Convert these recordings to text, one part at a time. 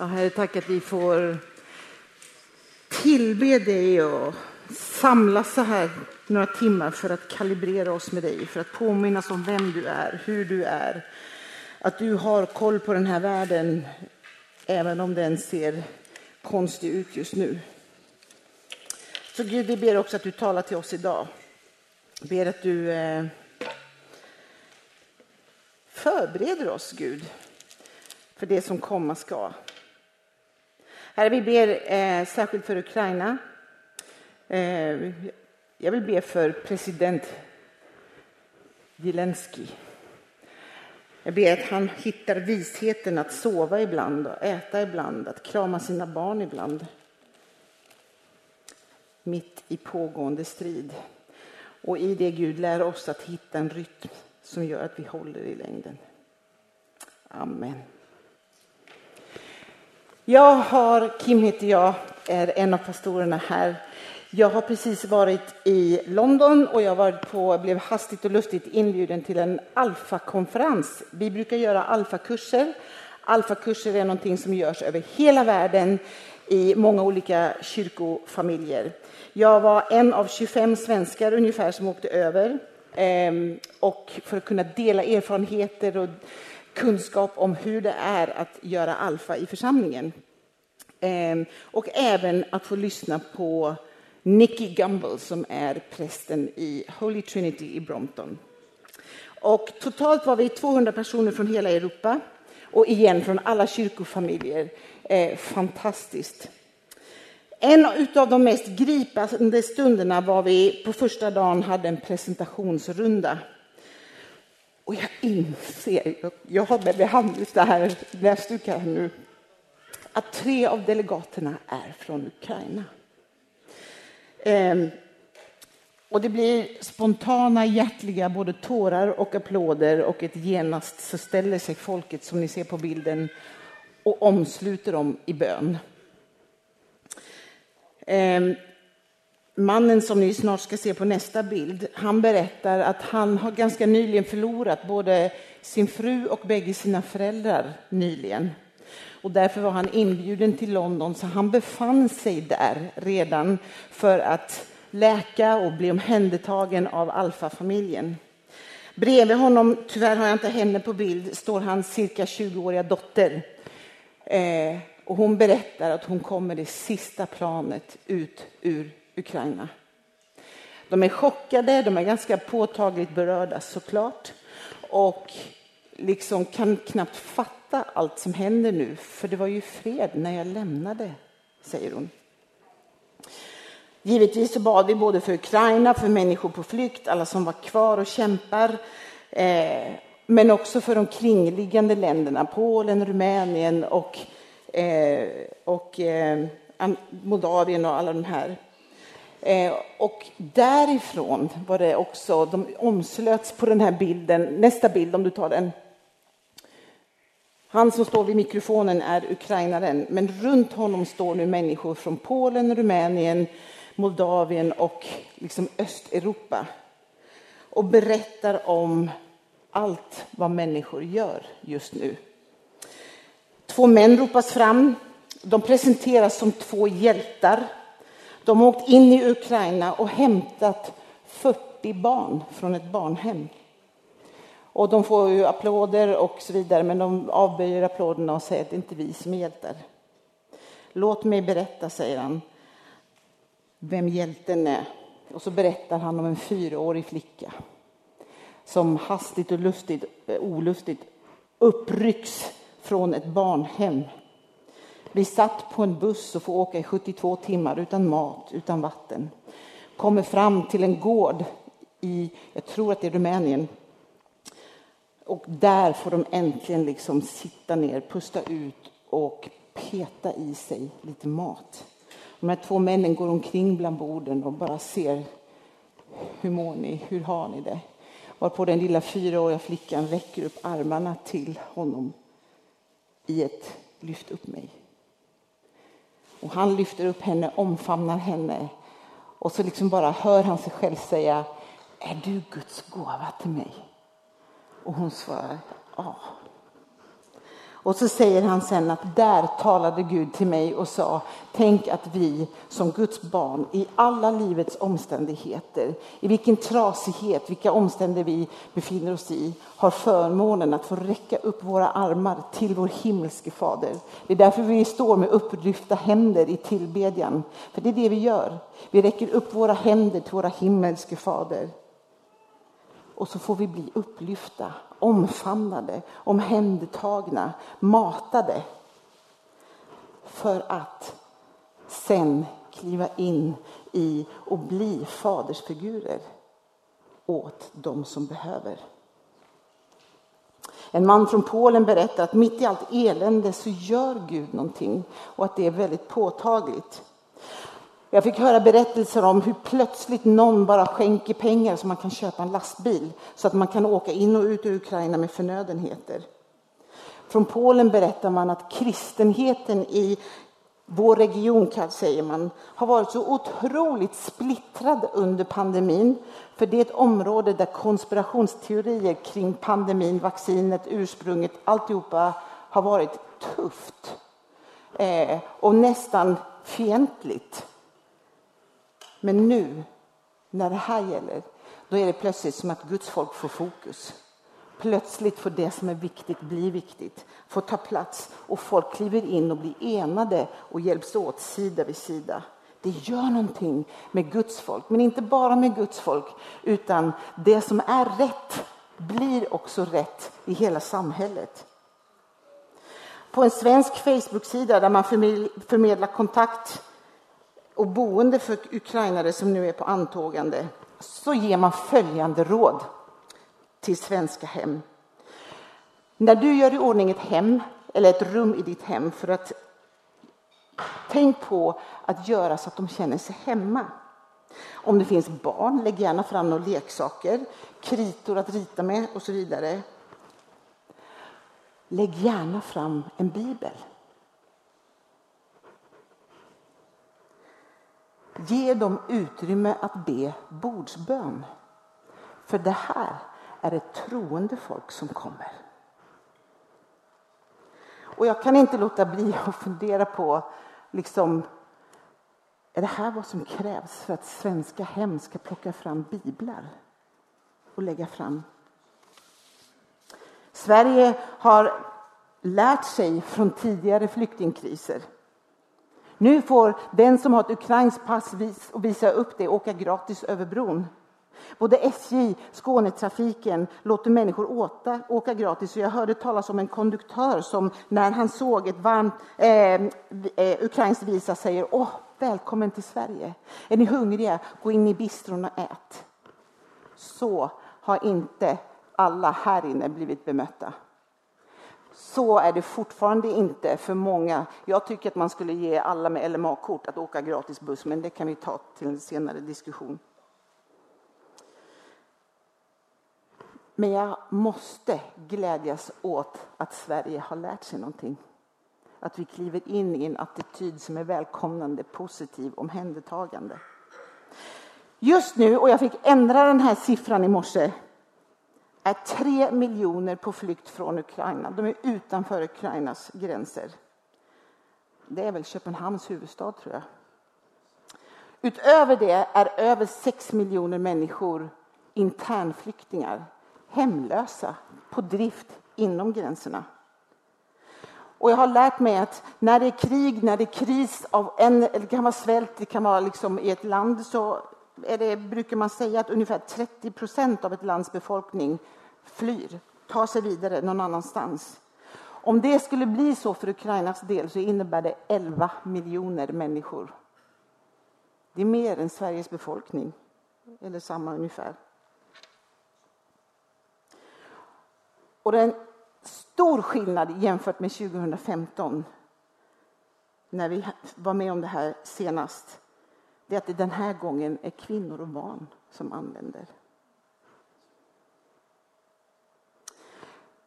Ja, Herre, tack att vi får tillbe dig och samlas så här några timmar för att kalibrera oss med dig, för att påminnas om vem du är, hur du är. Att du har koll på den här världen, även om den ser konstig ut just nu. Så Gud, vi ber också att du talar till oss idag. Jag ber att du eh, förbereder oss, Gud, för det som komma ska. Herre, vi ber eh, särskilt för Ukraina. Eh, jag vill be för president Zelensky. Jag ber att han hittar visheten att sova ibland och äta ibland, att krama sina barn ibland. Mitt i pågående strid. Och i det Gud lär oss att hitta en rytm som gör att vi håller i längden. Amen. Jag har, Kim heter jag, är en av pastorerna här. Jag har precis varit i London och jag varit på, blev hastigt och lustigt inbjuden till en alfakonferens. Vi brukar göra alfakurser. Alfakurser är någonting som görs över hela världen i många olika kyrkofamiljer. Jag var en av 25 svenskar ungefär som åkte över ehm, och för att kunna dela erfarenheter och kunskap om hur det är att göra alfa i församlingen. Ehm, och även att få lyssna på Nicky Gumbel som är prästen i Holy Trinity i Brompton. Och totalt var vi 200 personer från hela Europa och igen från alla kyrkofamiljer. Eh, fantastiskt. En av de mest gripande stunderna var vi på första dagen hade en presentationsrunda och jag inser, jag har med det här, näsdukar här nu, att tre av delegaterna är från Ukraina. Ehm, och det blir spontana, hjärtliga både tårar och applåder och ett genast så ställer sig folket som ni ser på bilden och omsluter dem i bön. Ehm, Mannen som ni snart ska se på nästa bild, han berättar att han har ganska nyligen förlorat både sin fru och bägge sina föräldrar nyligen. Och därför var han inbjuden till London, så han befann sig där redan för att läka och bli omhändertagen av Alfa-familjen. Bredvid honom, tyvärr har jag inte henne på bild, står hans cirka 20-åriga dotter. Eh, och hon berättar att hon kommer det sista planet ut ur Ukraina. De är chockade, de är ganska påtagligt berörda såklart och liksom kan knappt fatta allt som händer nu, för det var ju fred när jag lämnade, säger hon. Givetvis så bad vi både för Ukraina, för människor på flykt, alla som var kvar och kämpar, eh, men också för de kringliggande länderna, Polen, Rumänien och, eh, och eh, Moldavien och alla de här. Eh, och därifrån var det också, de omslöts på den här bilden, nästa bild om du tar den. Han som står vid mikrofonen är ukrainaren, men runt honom står nu människor från Polen, Rumänien, Moldavien och liksom Östeuropa och berättar om allt vad människor gör just nu. Två män ropas fram. De presenteras som två hjältar de har åkt in i Ukraina och hämtat 40 barn från ett barnhem. Och de får ju applåder och så vidare, men de avböjer applåderna och säger att det inte är vi som är hjältar. Låt mig berätta, säger han, vem hjälten är. Och så berättar han om en fyraårig flicka som hastigt och lustigt, eh, olustigt upprycks från ett barnhem blir satt på en buss och får åka i 72 timmar utan mat, utan vatten. Kommer fram till en gård i, jag tror att det är Rumänien. Och där får de äntligen liksom sitta ner, pusta ut och peta i sig lite mat. De här två männen går omkring bland borden och bara ser hur mår ni, hur har ni det? Varpå den lilla fyraåriga flickan räcker upp armarna till honom i ett lyft upp mig. Och han lyfter upp henne, omfamnar henne. Och så liksom bara hör han sig själv säga, är du Guds gåva till mig? Och hon svarar, ja. Och så säger han sen att där talade Gud till mig och sa Tänk att vi som Guds barn i alla livets omständigheter, i vilken trasighet, vilka omständigheter vi befinner oss i, har förmånen att få räcka upp våra armar till vår himmelske fader. Det är därför vi står med upplyfta händer i tillbedjan. För det är det vi gör. Vi räcker upp våra händer till våra himmelske fader. Och så får vi bli upplyfta, omfamnade, omhändertagna, matade. För att sen kliva in i och bli fadersfigurer åt de som behöver. En man från Polen berättar att mitt i allt elände så gör Gud någonting och att det är väldigt påtagligt. Jag fick höra berättelser om hur plötsligt någon bara skänker pengar så man kan köpa en lastbil så att man kan åka in och ut ur Ukraina med förnödenheter. Från Polen berättar man att kristenheten i vår region, säger man, har varit så otroligt splittrad under pandemin. För det är ett område där konspirationsteorier kring pandemin, vaccinet, ursprunget, alltihopa har varit tufft. Eh, och nästan fientligt. Men nu, när det här gäller, då är det plötsligt som att Guds folk får fokus. Plötsligt får det som är viktigt bli viktigt, får ta plats och folk kliver in och blir enade och hjälps åt sida vid sida. Det gör någonting med Guds folk, men inte bara med Guds folk, utan det som är rätt blir också rätt i hela samhället. På en svensk Facebook-sida där man förmedlar kontakt och boende för ukrainare som nu är på antågande så ger man följande råd till svenska hem. När du gör i ordning ett hem eller ett rum i ditt hem för att tänk på att göra så att de känner sig hemma. Om det finns barn, lägg gärna fram några leksaker, kritor att rita med och så vidare. Lägg gärna fram en bibel. Ge dem utrymme att be bordsbön. För det här är ett troende folk som kommer. Och jag kan inte låta bli att fundera på, liksom, är det här vad som krävs för att svenska hem ska plocka fram biblar och lägga fram? Sverige har lärt sig från tidigare flyktingkriser nu får den som har ett ukrainskt pass och visa upp det åka gratis över bron. Både SJ, Skånetrafiken låter människor åta, åka gratis. Jag hörde talas om en konduktör som när han såg ett varmt eh, eh, ukrainskt visa säger Åh, välkommen till Sverige. Är ni hungriga? Gå in i bistron och ät. Så har inte alla här inne blivit bemötta. Så är det fortfarande inte för många. Jag tycker att man skulle ge alla med LMA-kort att åka gratis buss, men det kan vi ta till en senare diskussion. Men jag måste glädjas åt att Sverige har lärt sig någonting. Att vi kliver in i en attityd som är välkomnande, positiv, omhändertagande. Just nu, och jag fick ändra den här siffran i morse, är tre miljoner på flykt från Ukraina. De är utanför Ukrainas gränser. Det är väl Köpenhamns huvudstad, tror jag. Utöver det är över sex miljoner människor internflyktingar, hemlösa, på drift inom gränserna. Och jag har lärt mig att när det är krig, när det är kris, av en, det kan vara svält, det kan vara liksom i ett land, så det, brukar man säga att ungefär 30 procent av ett lands befolkning flyr, tar sig vidare någon annanstans. Om det skulle bli så för Ukrainas del så innebär det 11 miljoner människor. Det är mer än Sveriges befolkning, eller samma ungefär. Och det är en stor skillnad jämfört med 2015 när vi var med om det här senast det är att det den här gången är kvinnor och barn som anländer.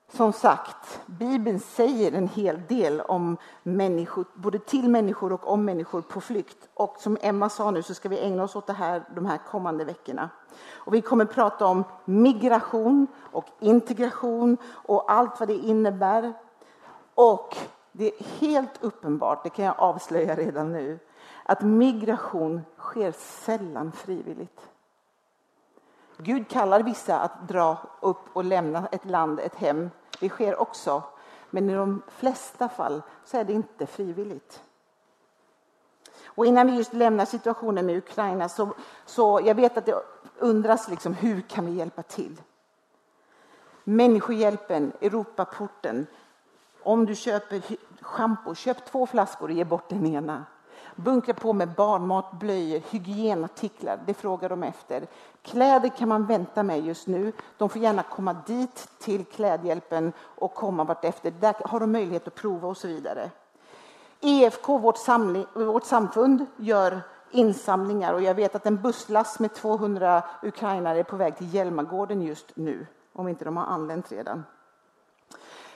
Som sagt, Bibeln säger en hel del om människor, både till människor och om människor på flykt. Och som Emma sa nu så ska vi ägna oss åt det här de här kommande veckorna. Och vi kommer prata om migration och integration och allt vad det innebär. Och det är helt uppenbart, det kan jag avslöja redan nu, att migration sker sällan frivilligt. Gud kallar vissa att dra upp och lämna ett land, ett hem. Det sker också. Men i de flesta fall så är det inte frivilligt. Och innan vi just lämnar situationen med Ukraina så, så jag vet att det undras liksom, hur kan vi hjälpa till? Människohjälpen, Europaporten. Om du köper schampo, köp två flaskor och ge bort den ena. Bunkra på med barnmat, blöjor, hygienartiklar. Det frågar de efter. Kläder kan man vänta med just nu. De får gärna komma dit till klädhjälpen och komma vartefter. Där har de möjlighet att prova och så vidare. EFK, vårt, samling, vårt samfund, gör insamlingar och jag vet att en busslast med 200 ukrainare är på väg till Hjälmagården just nu, om inte de har anlänt redan.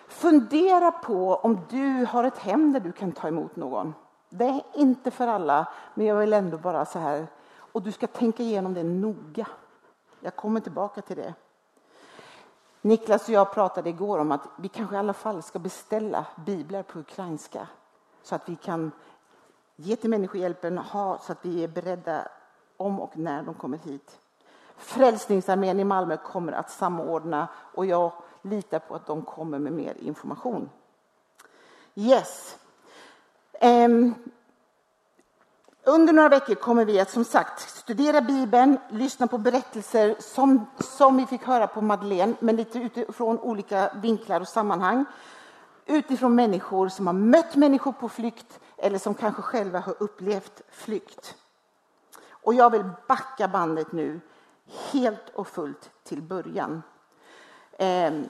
Fundera på om du har ett hem där du kan ta emot någon. Det är inte för alla, men jag vill ändå bara så här. Och du ska tänka igenom det noga. Jag kommer tillbaka till det. Niklas och jag pratade igår om att vi kanske i alla fall ska beställa biblar på ukrainska så att vi kan ge till Människohjälpen, ha så att vi är beredda om och när de kommer hit. Frälsningsarmén i Malmö kommer att samordna och jag litar på att de kommer med mer information. Yes. Ehm, under några veckor kommer vi att som sagt studera Bibeln, lyssna på berättelser som, som vi fick höra på Madeleine, men lite utifrån olika vinklar och sammanhang. Utifrån människor som har mött människor på flykt eller som kanske själva har upplevt flykt. Och jag vill backa bandet nu helt och fullt till början. Ehm,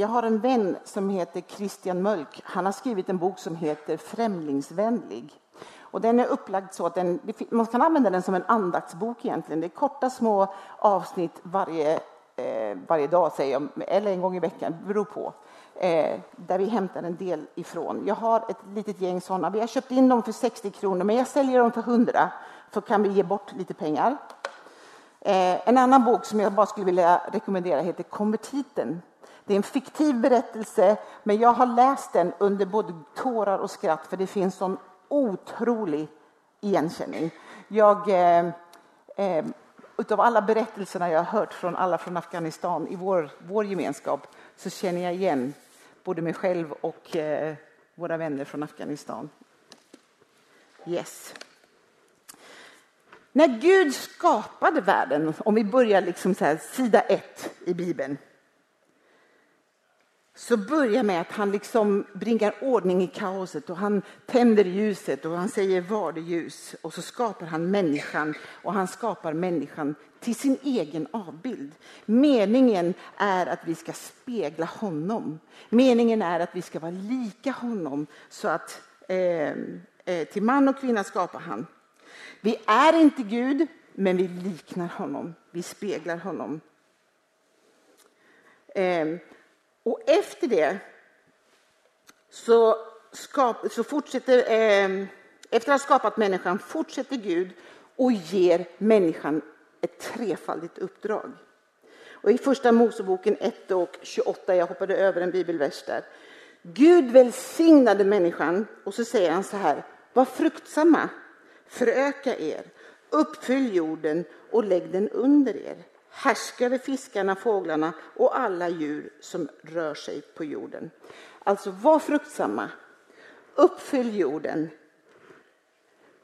jag har en vän som heter Christian Mölk. Han har skrivit en bok som heter Främlingsvänlig. Och den är upplagd så att den, man kan använda den som en andaktsbok egentligen. Det är korta små avsnitt varje, eh, varje dag, säger jag, eller en gång i veckan, beror på. Eh, där vi hämtar en del ifrån. Jag har ett litet gäng sådana. Vi har köpt in dem för 60 kronor, men jag säljer dem för 100, så kan vi ge bort lite pengar. Eh, en annan bok som jag bara skulle vilja rekommendera heter Konvertiten det är en fiktiv berättelse, men jag har läst den under både tårar och skratt för det finns sån otrolig igenkänning. Jag, eh, eh, utav alla berättelserna jag har hört från alla från Afghanistan i vår, vår gemenskap så känner jag igen både mig själv och eh, våra vänner från Afghanistan. Yes. När Gud skapade världen, om vi börjar liksom så här, sida ett i Bibeln, så börjar med att han liksom bringar ordning i kaoset och han tänder ljuset och han säger var det ljus och så skapar han människan och han skapar människan till sin egen avbild. Meningen är att vi ska spegla honom. Meningen är att vi ska vara lika honom så att eh, eh till man och kvinna skapar han. Vi är inte Gud, men vi liknar honom. Vi speglar honom. Eh, och efter det så, skap, så fortsätter, eh, efter att ha skapat människan fortsätter Gud och ger människan ett trefaldigt uppdrag. Och I första Moseboken 1 och 28, jag hoppade över en bibelvers där. Gud välsignade människan och så säger han så här, var fruktsamma, föröka er, uppfyll jorden och lägg den under er Härskare, fiskarna, fåglarna och alla djur som rör sig på jorden. Alltså, var fruktsamma. Uppfyll jorden.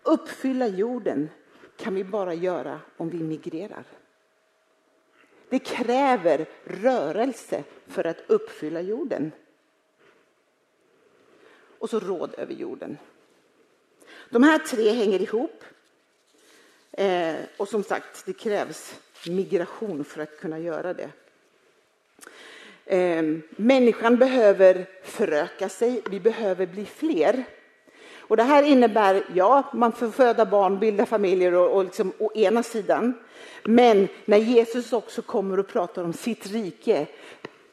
Uppfylla jorden kan vi bara göra om vi migrerar. Det kräver rörelse för att uppfylla jorden. Och så råd över jorden. De här tre hänger ihop. Eh, och som sagt, det krävs migration för att kunna göra det. Ehm, människan behöver föröka sig, vi behöver bli fler. Och det här innebär, ja, man får föda barn, bilda familjer och, och liksom, å ena sidan. Men när Jesus också kommer och pratar om sitt rike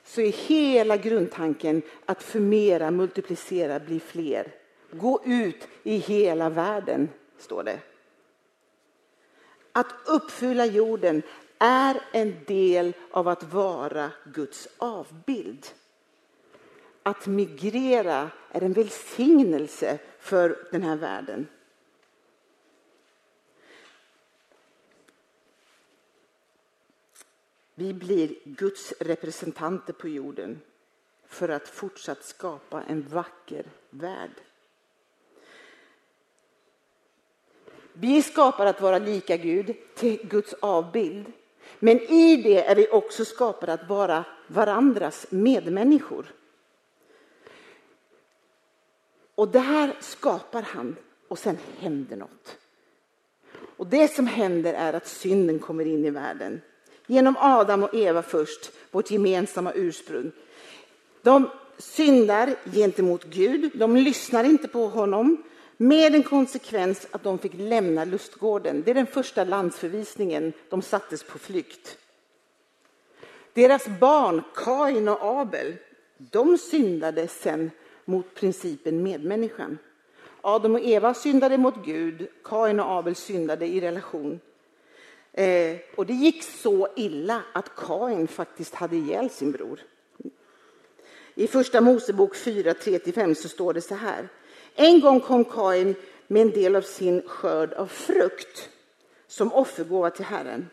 så är hela grundtanken att förmera, multiplicera, bli fler. Gå ut i hela världen, står det. Att uppfylla jorden är en del av att vara Guds avbild. att migrera är en välsignelse för den här världen. Vi blir Guds representanter på jorden för att fortsatt skapa en vacker värld. Vi skapar att vara lika Gud till Guds avbild. Men i det är vi också skapade att vara varandras medmänniskor. Och det här skapar han och sen händer något. Och det som händer är att synden kommer in i världen. Genom Adam och Eva först, vårt gemensamma ursprung. De syndar gentemot Gud, de lyssnar inte på honom. Med en konsekvens att de fick lämna lustgården. Det är den första landsförvisningen, de sattes på flykt. Deras barn, Kain och Abel, de syndade sen mot principen medmänniskan. Adam och Eva syndade mot Gud, Kain och Abel syndade i relation. Eh, och det gick så illa att Kain faktiskt hade ihjäl sin bror. I första Mosebok 4, 3-5 så står det så här. En gång kom Kain med en del av sin skörd av frukt som offergåva till Herren.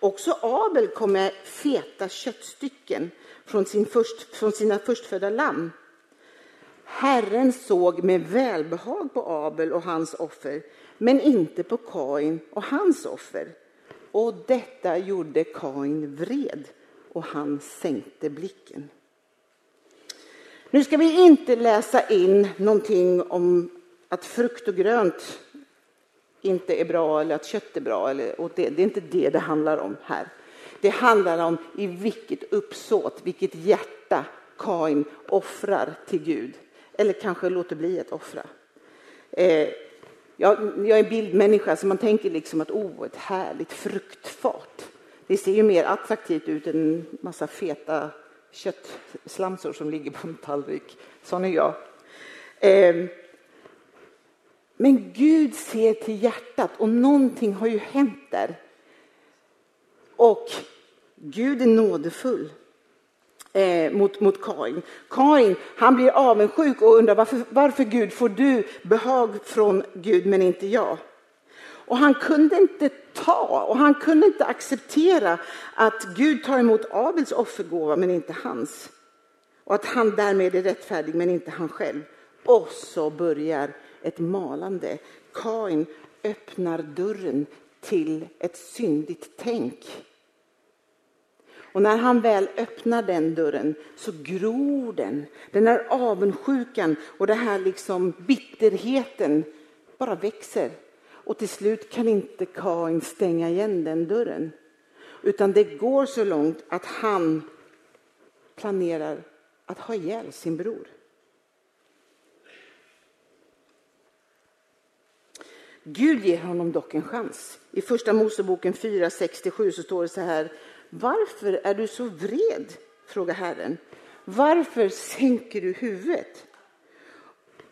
Också Abel kom med feta köttstycken från, sin först, från sina förstfödda lamm. Herren såg med välbehag på Abel och hans offer, men inte på Kain och hans offer. Och detta gjorde Kain vred, och han sänkte blicken. Nu ska vi inte läsa in någonting om att frukt och grönt inte är bra eller att kött är bra. Eller, och det, det är inte det det handlar om här. Det handlar om i vilket uppsåt, vilket hjärta Kain offrar till Gud. Eller kanske låter bli att offra. Eh, jag, jag, är en bildmänniska så man tänker liksom att oh, ett härligt fruktfat. Det ser ju mer attraktivt ut än en massa feta köttslamsor som ligger på en tallrik. Sån är jag. Ehm, men Gud ser till hjärtat och någonting har ju hänt där. Och Gud är nådefull eh, mot, mot Kain. Kain han blir avundsjuk och undrar varför, varför Gud får du behag från Gud men inte jag. Och han kunde inte ta och han kunde inte acceptera att Gud tar emot Abels offergåva men inte hans. Och att han därmed är rättfärdig men inte han själv. Och så börjar ett malande. Kain öppnar dörren till ett syndigt tänk. Och när han väl öppnar den dörren så gror den. Den här avundsjukan och den här liksom bitterheten bara växer. Och till slut kan inte Kain stänga igen den dörren. Utan det går så långt att han planerar att ha ihjäl sin bror. Gud ger honom dock en chans. I första Moseboken 4.67 så står det så här. Varför är du så vred? frågar Herren. Varför sänker du huvudet?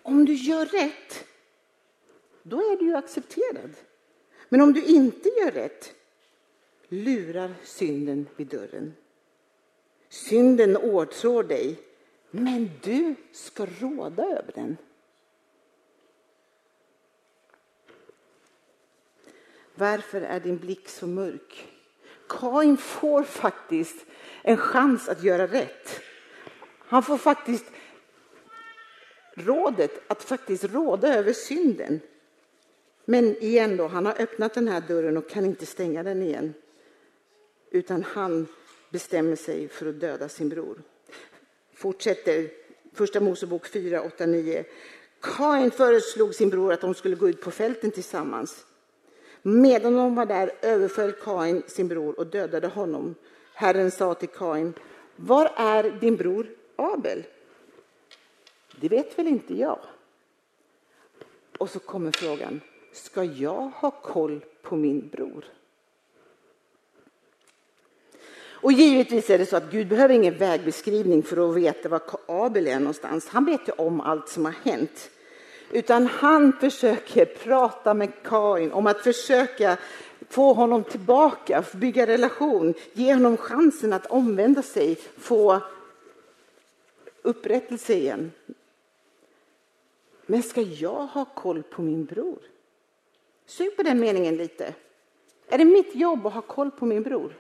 Om du gör rätt då är du ju accepterad. Men om du inte gör rätt lurar synden vid dörren. Synden åtrår dig, men du ska råda över den. Varför är din blick så mörk? Kain får faktiskt en chans att göra rätt. Han får faktiskt rådet att faktiskt råda över synden. Men igen då, han har öppnat den här dörren och kan inte stänga den igen. Utan han bestämmer sig för att döda sin bror. Fortsätter första Mosebok 4, 8, 9. Kain föreslog sin bror att de skulle gå ut på fälten tillsammans. Medan de var där överföll Kain sin bror och dödade honom. Herren sa till Kain, var är din bror Abel? Det vet väl inte jag. Och så kommer frågan, ska jag ha koll på min bror? Och givetvis är det så att Gud behöver ingen vägbeskrivning för att veta var Abel är någonstans. Han vet ju om allt som har hänt. Utan han försöker prata med Kain om att försöka få honom tillbaka, bygga relation, ge honom chansen att omvända sig, få upprättelse igen. Men ska jag ha koll på min bror? Sug på den meningen lite. Är det mitt jobb att ha koll på min bror?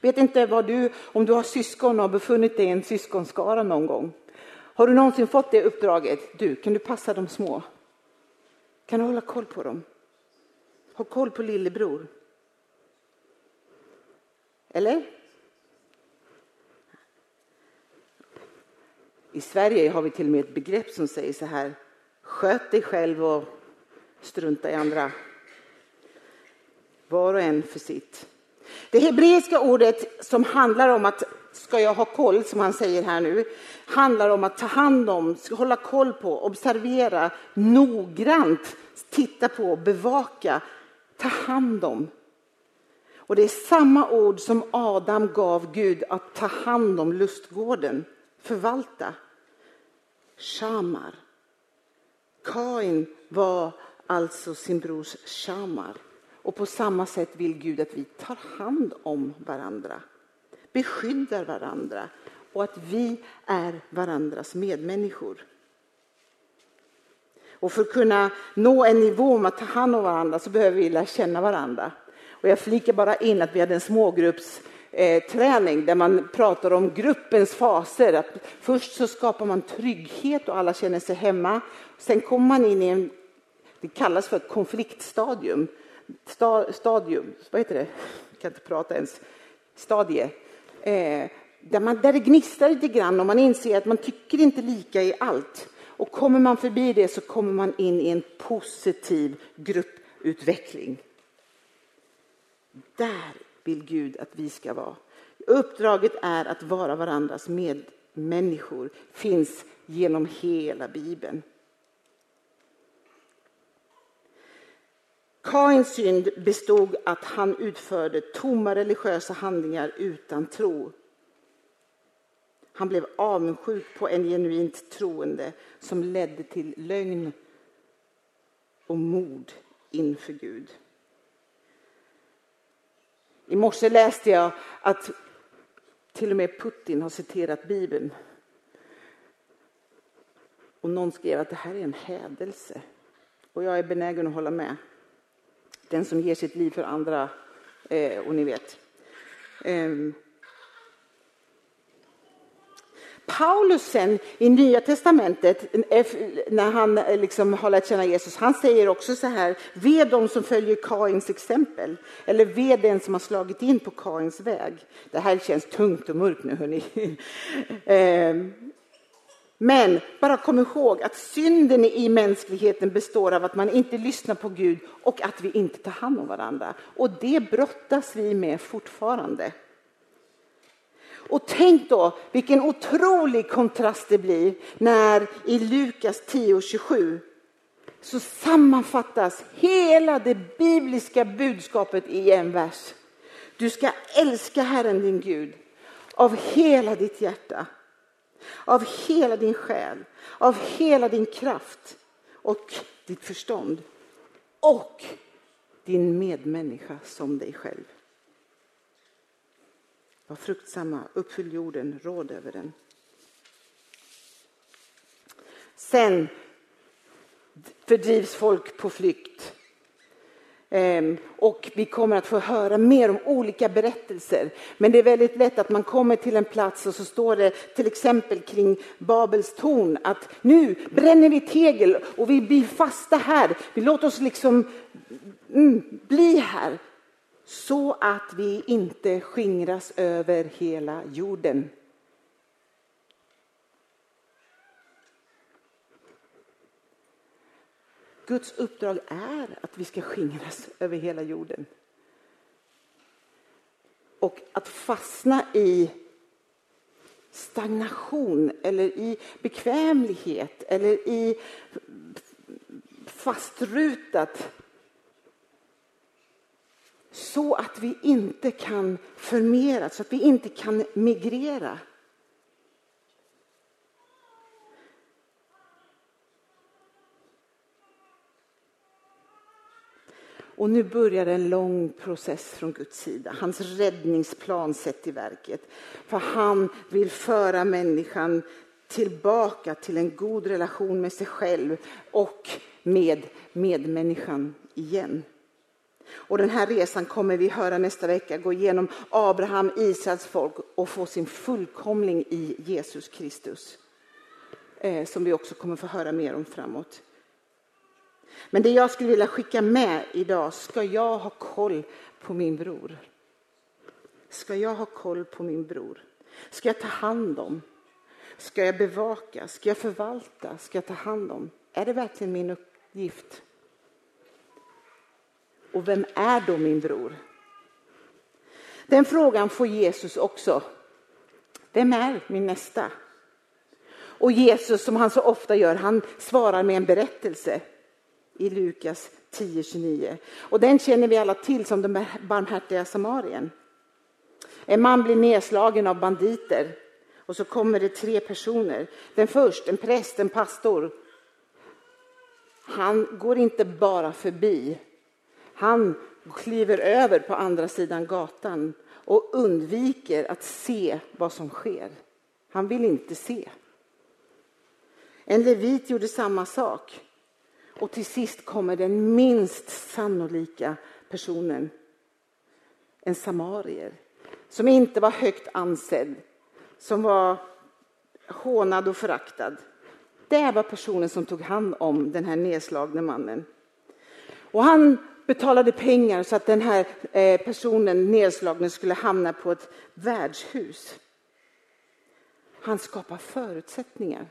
Vet inte vad du, om du har syskon och har befunnit dig i en syskonskara någon gång. Har du någonsin fått det uppdraget? Du, kan du passa de små? Kan du hålla koll på dem? Ha koll på lillebror? Eller? I Sverige har vi till och med ett begrepp som säger så här. Sköt dig själv och strunta i andra. Var och en för sitt. Det hebreiska ordet som handlar om att ska jag ha koll, som han säger här nu, handlar om att ta hand om, hålla koll på, observera, noggrant titta på, bevaka, ta hand om. Och det är samma ord som Adam gav Gud att ta hand om lustgården, förvalta. Shamar. Kain var alltså sin brors shamar. Och på samma sätt vill Gud att vi tar hand om varandra, beskyddar varandra och att vi är varandras medmänniskor. Och för att kunna nå en nivå om att ta hand om varandra så behöver vi lära känna varandra. Och jag flikar bara in att vi hade en smågruppsträning eh, där man pratar om gruppens faser. Att först så skapar man trygghet och alla känner sig hemma. Sen kommer man in i en, det kallas för ett konfliktstadium. Sta, stadium, vad heter det? Jag kan inte prata ens. Stadie. Eh, där, man, där det gnistrar lite grann och man inser att man tycker inte lika i allt. Och kommer man förbi det så kommer man in i en positiv grupputveckling. Där vill Gud att vi ska vara. Uppdraget är att vara varandras medmänniskor. finns genom hela Bibeln. Kains synd bestod att han utförde tomma religiösa handlingar utan tro. Han blev avundsjuk på en genuint troende som ledde till lögn och mord inför Gud. I morse läste jag att till och med Putin har citerat Bibeln. Och någon skrev att det här är en hädelse. Och jag är benägen att hålla med. Den som ger sitt liv för andra, eh, och ni vet. Eh. Paulus sen i Nya Testamentet, när han eh, liksom har lärt känna Jesus, han säger också så här, ve de som följer Kains exempel, eller ve den som har slagit in på Kains väg. Det här känns tungt och mörkt nu, hörni. Ehm. Men bara kom ihåg att synden i mänskligheten består av att man inte lyssnar på Gud och att vi inte tar hand om varandra. Och det brottas vi med fortfarande. Och tänk då vilken otrolig kontrast det blir när i Lukas 10.27 så sammanfattas hela det bibliska budskapet i en vers. Du ska älska Herren din Gud av hela ditt hjärta, av hela din själ, av hela din kraft och ditt förstånd och din medmänniska som dig själv. Var fruktsamma, uppfyll jorden, råd över den. Sen fördrivs folk på flykt. Ehm, och vi kommer att få höra mer om olika berättelser. Men det är väldigt lätt att man kommer till en plats och så står det till exempel kring Babels torn att nu bränner vi tegel och vi blir fasta här. Vi låter oss liksom mm, bli här så att vi inte skingras över hela jorden. Guds uppdrag är att vi ska skingras över hela jorden. Och att fastna i stagnation eller i bekvämlighet eller i fastrutat så att vi inte kan förmera, så att vi inte kan migrera. Och nu börjar en lång process från Guds sida. Hans räddningsplan sätt i verket. För han vill föra människan tillbaka till en god relation med sig själv och med medmänniskan igen. Och den här resan kommer vi höra nästa vecka, gå igenom Abraham, Israels folk och få sin fullkomling i Jesus Kristus. Eh, som vi också kommer få höra mer om framåt. Men det jag skulle vilja skicka med idag, ska jag ha koll på min bror? Ska jag ha koll på min bror? Ska jag ta hand om? Ska jag bevaka? Ska jag förvalta? Ska jag ta hand om? Är det verkligen min uppgift? Och vem är då min bror? Den frågan får Jesus också. Vem är min nästa? Och Jesus, som han så ofta gör, han svarar med en berättelse i Lukas 10.29. Och den känner vi alla till som den barmhärtiga samarien. En man blir nedslagen av banditer och så kommer det tre personer. Den först, en präst, en pastor. Han går inte bara förbi. Han kliver över på andra sidan gatan och undviker att se vad som sker. Han vill inte se. En levit gjorde samma sak. Och till sist kommer den minst sannolika personen. En samarier som inte var högt ansedd, som var hånad och föraktad. Det var personen som tog hand om den här nedslagne mannen. Och han betalade pengar så att den här eh, personen, nedslagne, skulle hamna på ett värdshus. Han skapar förutsättningar.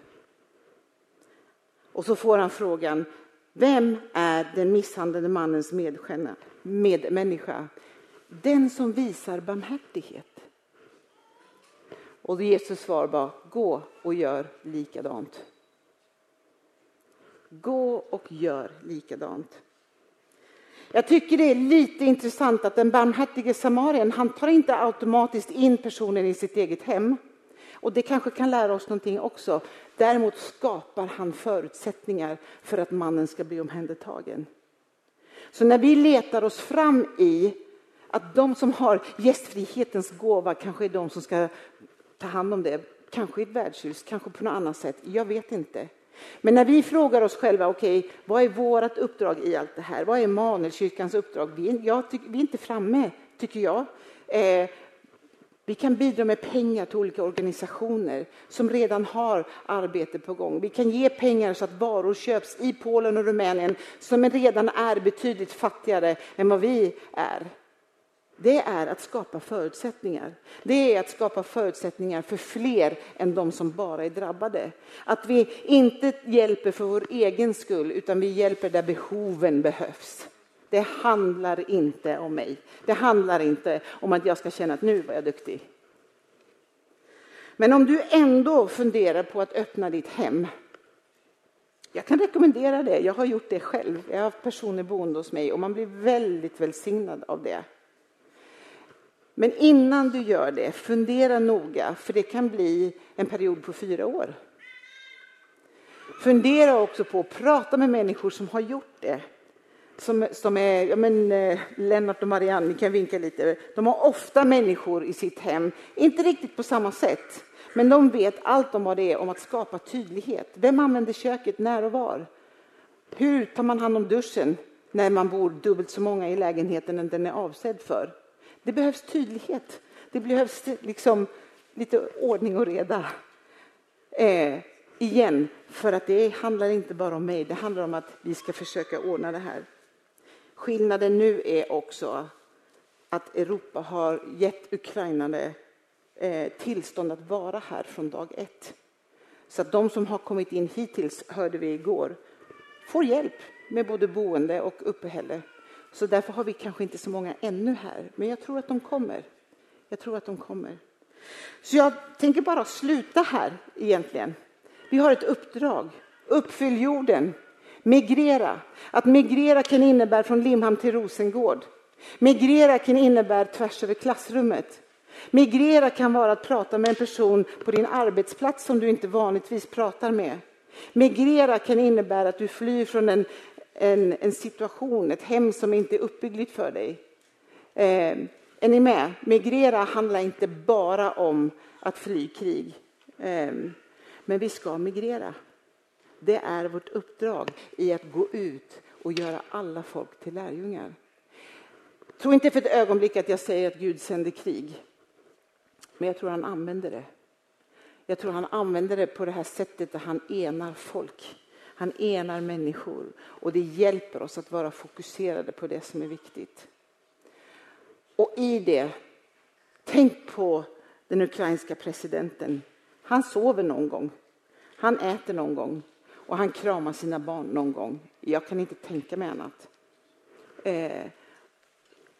Och så får han frågan, vem är den misshandlade mannens medmänniska? Den som visar barmhärtighet. Och Jesus svar var, gå och gör likadant. Gå och gör likadant. Jag tycker det är lite intressant att den barmhärtige samarien, han tar inte automatiskt in personen i sitt eget hem. Och det kanske kan lära oss någonting också. Däremot skapar han förutsättningar för att mannen ska bli omhändertagen. Så när vi letar oss fram i att de som har gästfrihetens gåva kanske är de som ska ta hand om det. Kanske i ett värdshus, kanske på något annat sätt. Jag vet inte. Men när vi frågar oss själva, okej, okay, vad är vårt uppdrag i allt det här? Vad är Manuelkyrkans uppdrag? Vi, jag, vi är inte framme, tycker jag. Eh, vi kan bidra med pengar till olika organisationer som redan har arbete på gång. Vi kan ge pengar så att varor köps i Polen och Rumänien som redan är betydligt fattigare än vad vi är. Det är att skapa förutsättningar. Det är att skapa förutsättningar för fler än de som bara är drabbade. Att vi inte hjälper för vår egen skull, utan vi hjälper där behoven behövs. Det handlar inte om mig. Det handlar inte om att jag ska känna att nu var jag duktig. Men om du ändå funderar på att öppna ditt hem. Jag kan rekommendera det. Jag har gjort det själv. Jag har haft personer boende hos mig och man blir väldigt välsignad av det. Men innan du gör det, fundera noga, för det kan bli en period på fyra år. Fundera också på att prata med människor som har gjort det som, som är, ja men eh, Lennart och Marianne, ni kan vinka lite. De har ofta människor i sitt hem, inte riktigt på samma sätt, men de vet allt om vad det är om att skapa tydlighet. Vem använder köket när och var? Hur tar man hand om duschen när man bor dubbelt så många i lägenheten än den är avsedd för? Det behövs tydlighet. Det behövs liksom lite ordning och reda. Eh, igen, för att det handlar inte bara om mig, det handlar om att vi ska försöka ordna det här. Skillnaden nu är också att Europa har gett ukrainare eh, tillstånd att vara här från dag ett. Så att de som har kommit in hittills, hörde vi igår, får hjälp med både boende och uppehälle. Så därför har vi kanske inte så många ännu här, men jag tror att de kommer. Jag tror att de kommer. Så jag tänker bara sluta här egentligen. Vi har ett uppdrag. Uppfyll jorden. Migrera. Att migrera kan innebära från Limhamn till Rosengård. Migrera kan innebära tvärs över klassrummet. Migrera kan vara att prata med en person på din arbetsplats som du inte vanligtvis pratar med. Migrera kan innebära att du flyr från en en, en situation, ett hem som inte är uppbyggligt för dig. Eh, är ni med? Migrera handlar inte bara om att fly krig. Eh, men vi ska migrera. Det är vårt uppdrag i att gå ut och göra alla folk till lärjungar. Tro inte för ett ögonblick att jag säger att Gud sänder krig. Men jag tror han använder det. Jag tror han använder det på det här sättet där han enar folk. Han enar människor och det hjälper oss att vara fokuserade på det som är viktigt. Och i det, tänk på den ukrainska presidenten. Han sover någon gång. Han äter någon gång och han kramar sina barn någon gång. Jag kan inte tänka mig annat. Eh,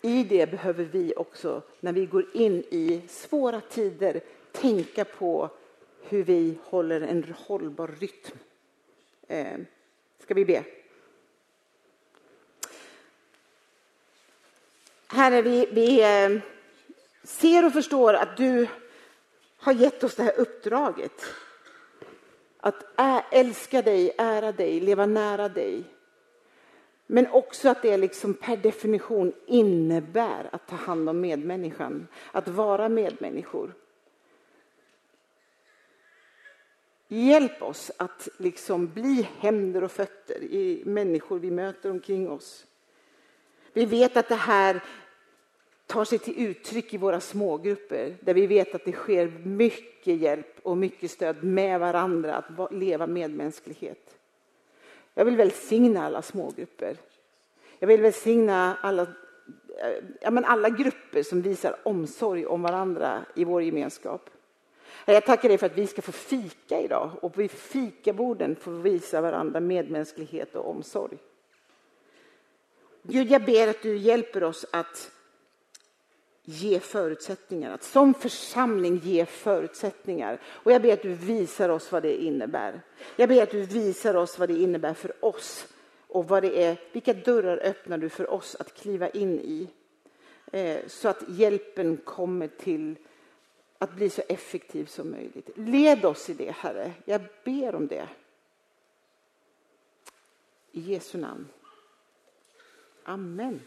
I det behöver vi också, när vi går in i svåra tider, tänka på hur vi håller en hållbar rytm. Eh, ska vi be? Herre, vi, vi eh, ser och förstår att du har gett oss det här uppdraget. Att älska dig, ära dig, leva nära dig. Men också att det liksom per definition innebär att ta hand om medmänniskan, att vara medmänniskor. Hjälp oss att liksom bli händer och fötter i människor vi möter omkring oss. Vi vet att det här tar sig till uttryck i våra smågrupper där vi vet att det sker mycket hjälp och mycket stöd med varandra att leva medmänsklighet. Jag vill välsigna alla smågrupper. Jag vill välsigna alla, eh, ja, men alla grupper som visar omsorg om varandra i vår gemenskap. Jag tackar dig för att vi ska få fika idag och vid fikaborden få visa varandra medmänsklighet och omsorg. Gud, jag ber att du hjälper oss att ge förutsättningar, att som församling ge förutsättningar. Och jag ber att du visar oss vad det innebär. Jag ber att du visar oss vad det innebär för oss och vad det är, vilka dörrar öppnar du för oss att kliva in i eh, så att hjälpen kommer till att bli så effektiv som möjligt. Led oss i det, Herre. Jag ber om det. I Jesu namn. Amen.